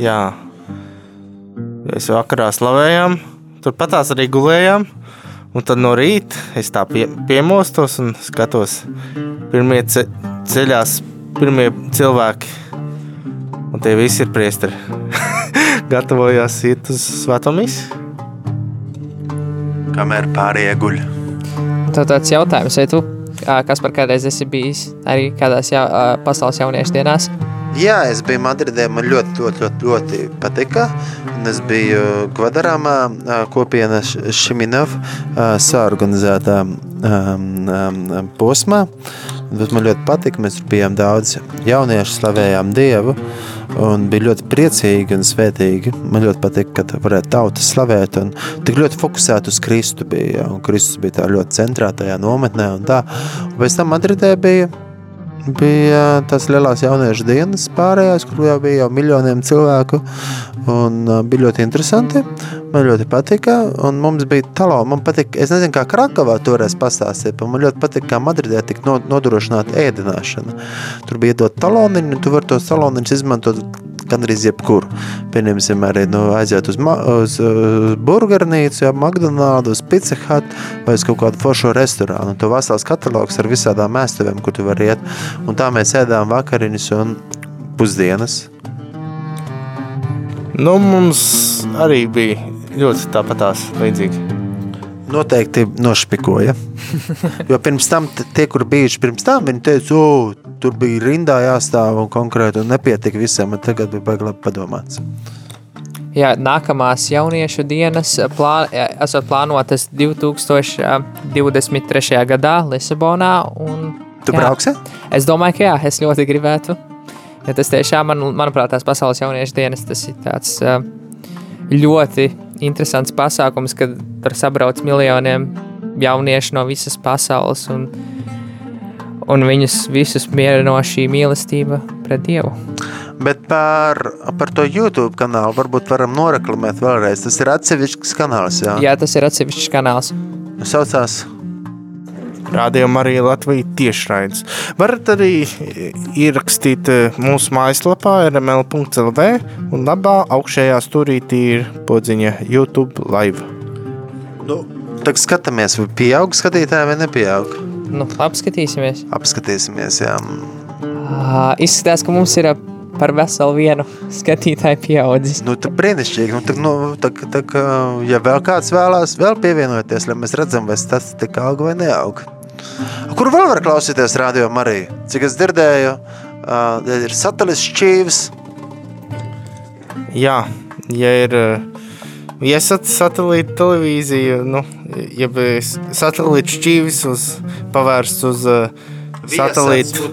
B: Jā, mēs vakarā slavējām. Turpat tās arī gulējām. Un tad no rīta es tā pie, piemostos un skatos, pirmie ce, ceļās, pirmie cilvēki. Un tie visi ir priesteri. Gatavojās iet uz svēto misiju.
C: Kamēr pārējie guļ.
A: Tad tāds jautājums, vai tu, kas par kādreiz esi bijis arī kādās ā, pasaules jauniešu dienās?
C: Jā, es biju Madridē, man ļoti, ļoti, ļoti, ļoti patika. Un es biju Gvadarāmā kopiena Šiminov saorganizētā posmā. Bet man ļoti patika, mēs tur bijām daudz jauniešu, slavējām Dievu. Un bija ļoti priecīgi un svētīgi. Man ļoti patika, ka varētu tauta slavēt. Un tik ļoti fokusēt uz Kristu bija. ja, Un Kristus bija tā ļoti centrā tajā nometnē. Un tā. un pēc tam Madridē bija bija tās lielās jauniešu dienas pārējās, kur jau bija jau miljoniem cilvēku. Un, bija ļoti interesanti. Man ļoti patika. Un mums bija talons. Man patika, es nezinu, kā Krakovā toreiz pastāstīt, bet man ļoti patika, kā Madridē tika no- nodrošināta ēdināšana. Tur bija iedot taloniņu, tu vari tos taloniņus izmantot gandrīz jebkur. Pieņemsim, arī nu, aiziet uz, uz, uz burgernīcu, ja, McDonald's, uz Pizza Hut vai uz kaut kādu foršu restorānu. Un tu vesels katalogs ar visādām mēstuvēm, kur tu vari iet. Un tā mēs ēdām vakariņas un pusdienas.
B: Nu, mums arī bija ļoti tāpatās līdzīgi.
C: Noteikti nošpikoja. Jo pirms tam tie, kur bijuši pirms tam, viņi teica, o, tur bija rindā jāstāv un konkrēti un nepietika visiem, un tagad bija baigi labi padomāts.
A: Jā, nākamās jauniešu dienas plā, esot plānotas 2023. gadā Lisabonā. Un,
C: Tu
A: jā,
C: brauksi?
A: Es domāju, ka jā, es ļoti gribētu. Ja tas tiešām, man, manuprāt, tās pasaules jauniešu dienas, tas ir tāds ā, ļoti interesants pasākums, kad tur sabrauc miljoniem jauniešu no visas pasaules un, un viņus visus mierino šī mīlestība pret Dievu.
C: Bet par, par to YouTube kanālu varbūt varam noreklamēt vēlreiz. Tas ir atsevišķs kanāls, jā.
A: Jā, tas ir atsevišķs kanāls.
C: Saucās
B: rādījumā arī Latvijas tiešraides. Varat arī ierakstīt eh, mūsu mājaslapā rml.lv un labā augšējā stūrītī ir podziņa YouTube live.
C: Nu, tagad skatāmies, vai pieaug skatītāji vai nepieaug.
A: Nu, apskatīsimies.
C: Apskatīsimies, jā.
A: Uh, izskatās, ka mums ir par veselu vienu skatītāju pieaudzis.
C: Nu, tā brīnišķīgi. Nu, tā, nu, tā, tā, ja vēl kāds vēlās vēl pievienoties, lai mēs redzam, vai statistika aug vai neaug. Kur vēl var klausīties radio Mariju? Cik es dzirdēju, uh, ir satelīts šķīvis.
B: Jā, ja ir ja esat satelīta televīzija, nu, ja satelīta šķīvis uz, pavērsts uz uh, satelīta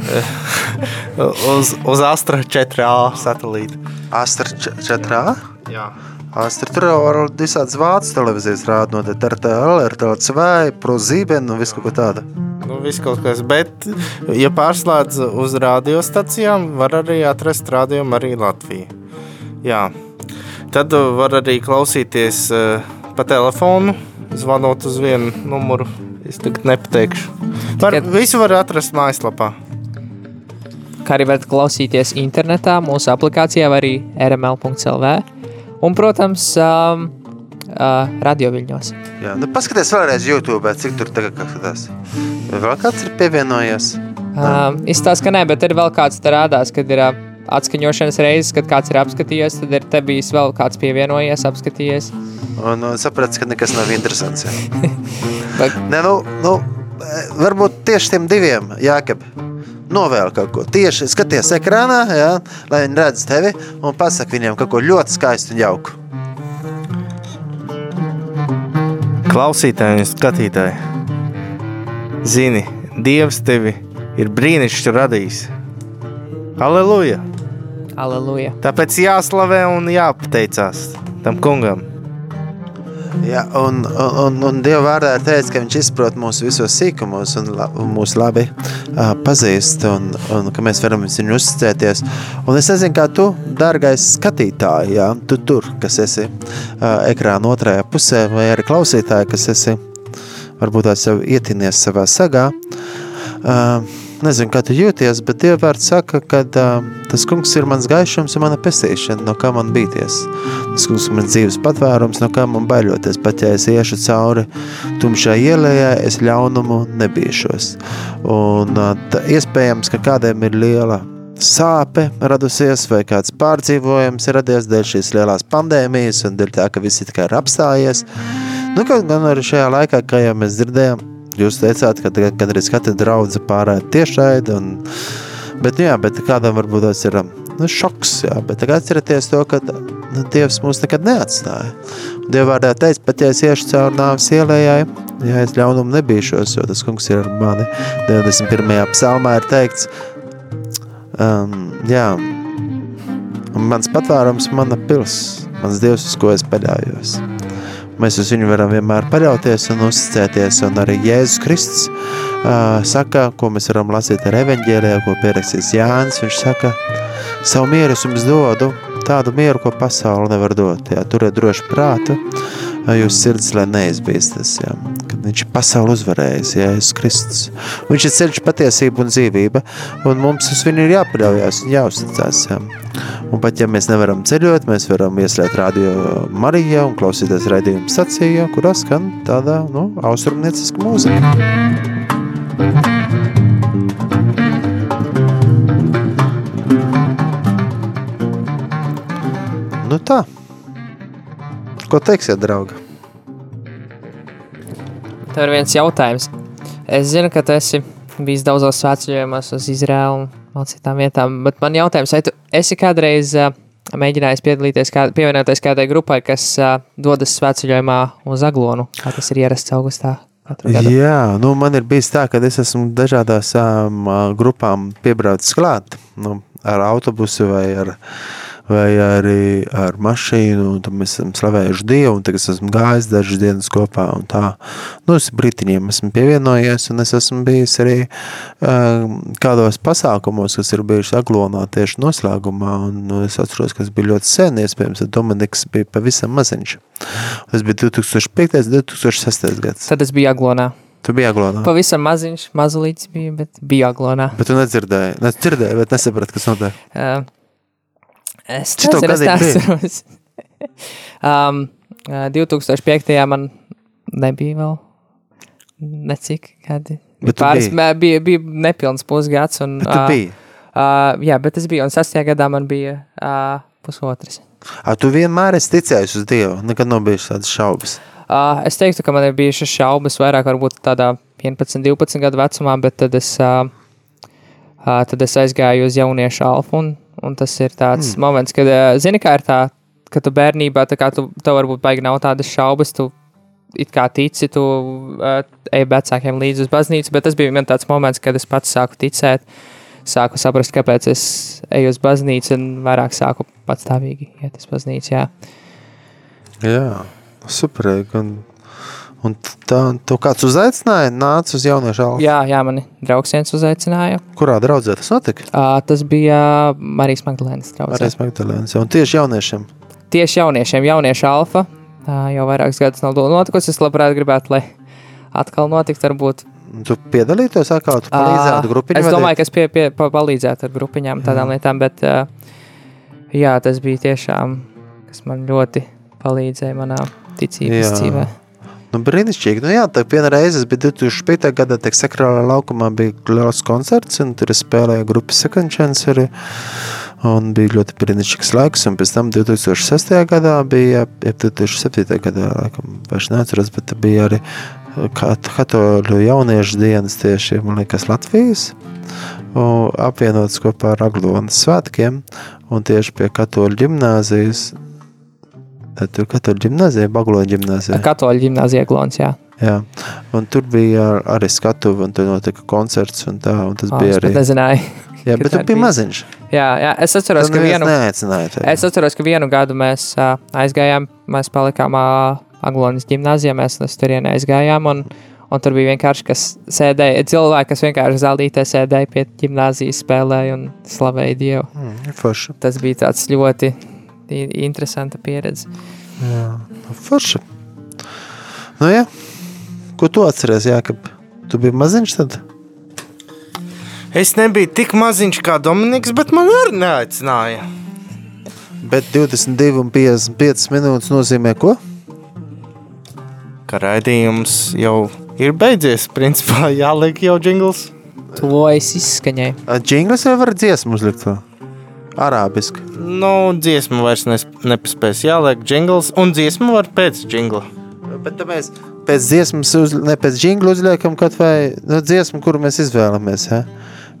B: uz, uz Astra 4A satelīta.
C: Astra 4A?
B: Jā.
C: Tur visādas vācu televīzijas rāda no RTL, RTL2, ProZiben un visu kaut ko tādu.
B: Nu, viss kaut kas, bet, ja pārslēdz uz radiostacijām, var arī atrast rādījumu arī Latviju. Jā. Tad var arī klausīties uh, pa telefonu, zvanot uz vienu numuru. Es tagad nepateikšu. Var, Tikai... Visu var atrast mājaslapā
A: kā arī varat klausīties internetā, mūsu aplikācijā, vai arī rml.clv. Un, protams, um, uh, radioviļņos.
C: Jā, nu paskaties vēlreiz YouTube, cik tur tagad skatās. Vēl kāds ir pievienojies?
A: Uh, izstāsta, ka nē, bet ir vēl kāds te rādās, kad ir uh, atskaņošanas reizes, kad kāds ir apskatījies, tad ir te bijis vēl kāds pievienojies, apskatījies.
C: Un, un saprats, ka nekas nav interesants. Nē, nu, nu, varbūt tieši tiem diviem, Jākab, novēl kaut ko. Tieši skaties ekrānā, jā, lai viņi redz tevi un pasaka viņiem kaut ko ļoti skaistu un jauku.
B: Klausītāji un skatītāji, zini, Dievs tevi ir brīnišķīgi radījis. Aleluja!
A: Aleluja!
B: Tāpēc jāslavē un jāpateicās tam kungam.
C: Ja, un, un, un Dieva vārdā ir teicis, ka viņš izprot mūsu visos sīkumos un, la, un mūs labi uh, pazīst, un, un ka mēs varam viņu uzticēties. Un es nezinu, kā tu, dārgais skatītāji, ja, tu tur, kas esi uh, ekrāna otrajā pusē, vai arī klausītāji, kas esi varbūt tās jau ietinies savā sagā. Uh, nezinu, kā tu jūties, bet Dievvārds saka, ka tas kungs ir mans gaišums un mana pestīšana, no kā man bīties. Tas kungs ir mans dzīves patvērums, no kā man baiļoties, pat ja es iešu cauri tumšai ielējai, es ļaunumu nebīšos. Un tā, iespējams, ka kādiem ir liela sāpe radusies vai kāds pārdzīvojums ir radies dēļ šīs lielās pandēmijas un dēļ tā, ka visi tikai ir apstājies. Nu, gan arī šajā laikā, kā jau mēs dzirdējām, Jūs teicāt, ka gandrīz katra draudze pārēja tiešraidi, un, bet, nu jā, bet kādam varbūt tas ir nu, šoks, jā, bet tagad atcerieties to, ka nu, Dievs mūs nekad neatstāja. Dieva vārdā teica, pat ja es iešu caur nāves ielējai, ja es ļaunumu nebīšos, jo tas kungs ir ar mani. 91. psalmā ir teikts, um, jā, mans patvērums, mana pils, mans Dievs, uz ko es paļājos. Mēs uz viņu varam vienmēr paļauties un uzticēties, un arī Jēzus Kristus uh, saka, ko mēs varam lasīt ar evaņģēlijā, ko pierakstīs Jānis, viņš saka, savu mieru es jums dodu, tādu mieru, ko pasauli nevar dot, jā, turiet droši prātu, jūs sirds, lai neizbīstas, jā, kad viņš ir pasauli uzvarējis, Jēzus Kristus. Viņš ir ceļš patiesība un dzīvība, un mums uz viņu ir jāpaļaujās un jāuzticās, jā. Un pat ja mēs nevaram ceļot, mēs varam ieslēt radio Marijā un klausīties raidījumu stacijā, kurā skan tādā, nu, austrumnieciska mūzika. Nu tā. Ko teiksiet, draugi?
A: Tev ir viens jautājums. Es zinu, ka tu esi bijis daudzos svētceļojumos uz Izraēlu un citām vietām, bet man jautājums, vai tu esi kādreiz uh, mēģinājis piedalīties, kā, pievienoties kādai grupai, kas uh, dodas svētceļojumā uz Aglonu, kā tas ir ierasts augustā?
C: Jā, nu man ir bijis tā, ka es esmu dažādās um, grupām piebraucis klāt, nu, ar autobusu vai ar vai arī ar mašīnu, un tad mēs esam slavējuši Dievu, un tagad es esmu gājis dažas dienas kopā, un tā, nu, es britiņiem esmu pievienojies, un es esmu bijis arī uh, kādos pasākumos, kas ir bijuši aglonā tieši noslēgumā, un nu, es atceros, ka tas bija ļoti sen, iespējams, tad Dominiks bija pavisam maziņš. Tas bija 2005. 2006. gads.
A: Tad es biju aglonā.
C: Tu Tu biji aglonā.
A: Pavisam maziņš, mazulīts bija, bet bija aglonā.
C: Bet tu nedzirdēji, nedzirdēji, bet nesaprati, kas notiek.
A: Uh, es
C: bija?
A: neatceros. um, uh, 2005. man nebija vēl necik gadi.
C: Bet
A: Pāris,
C: biji?
A: mē, bija, bija nepilns pusgads. Un,
C: Bet biji.
A: Uh, jā, bet es biju, un sastajā gadā man bija uh, pusotrs.
C: A, tu vienmēr esi ticējis uz Dievu, nekad nav bijis tādas šaubas.
A: Uh, es teiktu, ka man ir bijušas šaubas vairāk varbūt tādā 11, 12 gadu vecumā, bet tad es, uh, uh, tad es aizgāju uz jauniešu alfu, un, un tas ir tāds mm. moments, kad, uh, zini, kā ir tā, ka tu bērnībā, tā kā tu, tev varbūt baigi nav tādas šaubas, tu it kā tici, tu uh, ej vecākiem līdzi uz baznīcu, bet tas bija man tāds moments, kad es pats sāku ticēt, sāku saprast, kāpēc es eju uz baznīcu, un vairāk sāku patstāvīgi iet uz baznīcu, jā.
C: Jā, superīgi. Un, un tā, tu kāds uzaicināja, nāca uz jauniešu alfu.
A: Jā, jā, mani draugs viens uzaicināja.
C: Kurā draudzē tas notika?
A: Uh, tas bija Marijas Magdalēnas draugs.
C: Arī Magdalēnas. Un tieši jauniešiem.
A: Tieši jauniešiem, jauniešu alfa. Uh, jau vairākus gadus nav notikusi. Es labprāt gribētu, lai atkal notiktu. Varbūt.
C: Tu piedalītos atkal, tu palīdzētu
A: Ā,
C: grupiņu
A: Es domāju, ka es pie, pie, pa- palīdzētu ar grupiņām, tādām mm. lietām, bet jā, tas bija tiešām, kas man ļoti palīdzēja manā ticības
C: Jā.
A: dzīvē.
C: Nu, brīnišķīgi. Nu, jā, tā viena reize, bet 2005. gadā tiek sakrālā laukumā bija liels koncerts, un tur es spēlēju grupas second chance arī. Un bija ļoti brīnišķīgs laiks, un pēc tam 2006. gadā bija, ja 2007. gadā, laikam, vairs neatceros, bet bija arī kat- katoļu jauniešu dienas tieši, man liekas, Latvijas. un Apvienots kopā ar Aglonas svētkiem, un tieši pie katoļu ģimnāzijas, tad tur katoļu ģimnāzija, Bagloņa ģimnāzija.
A: Katoļu ģimnāzija Glons, jā.
C: Jā, un tur bija ar- arī skatuve, un tur notika koncerts, un tā, un tas
A: Oh,
C: bija
A: es pat
C: arī.
A: nezināju.
C: Jā, bet tu biji
A: bija.
C: maziņš.
A: Jā, jā, es atceros, ka vienu. Es atceros, ka vienu gadu mēs uh, aizgājām, mēs palikām uh, Aglonas gimnājā, mēs uz turieni aizgājām. Un, un tur bija vienkārši kas sēdēja, cilvēki, kas vienkārši zaldītē sēdēja pie gimnāzijas, spēlēja un slavēja Dievu.
C: Mm, forši.
A: Tas bija tāds ļoti interesanta pieredze.
C: Forši. Nu, jā. Ko tu atceries, Jākab? Tu biji maziņš tad?
G: Es nebiju tik maziņš kā Dominiks, bet man arī neaicināja.
C: Bet 22 un 55 minūtes nozīmē ko?
G: Ka raidījums jau ir beidzies. Principā jāliek jau jingls.
A: Tuvojas izskaņai.
C: Džinglis vai var dziesmu uzlikt vēl? Arābiski.
G: Nu, dziesma vairs nes- nepaspēs. Jāliek jingls, un dziesma var pēc jingla.
C: Bet mēs pēc dziesmas, uz, ne pēc jingla uzliekam kaut vai nu, dziesmu, kuru mēs izvēlamies. Ja?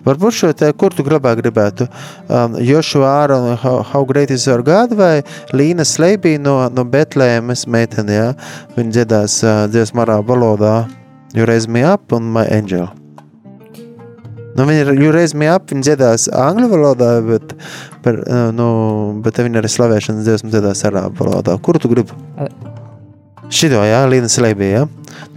C: Varbūt šo te, kur tu gribā gribētu? Um, Joshua Aaron, how, how great is your God vai Līna Sleibī no, no Betlēmas meitene, ja? Viņa dziedās uh, dziesmu arābu valodā You raise me up un my angel. Nu, viņa ir You raise me up, viņa dziedās angļu valodā, bet, par, uh, nu, bet viņa arī slavēšanas dziesmu dziedās arābu valodā. Kuru tu gribi? Šito, jā, Līna Sleibī, jā.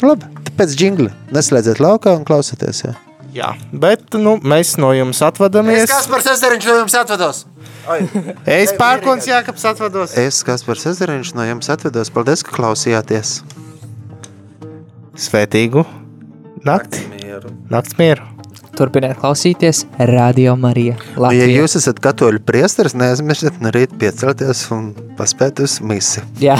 C: Nu, labi, pēc džingla neslēdziet laukā un klausieties, jā.
G: Jā, bet nu, mēs no jums atvadāmies.
C: par sestariņš no jums atvedos?
G: Es pērkons Jākaps atvados.
C: Es, kas par sestariņš no jums atvedos, paldies, ka klausījāties.
G: Svētīgu nakti. Nakts mieru.
A: Turpiniet klausīties Radio Marija.
C: Ja
A: Latvija.
C: jūs esat katoļu priesteris, neaizmirstiet no rīta piecelties un paspēt uz misi.
A: Jā.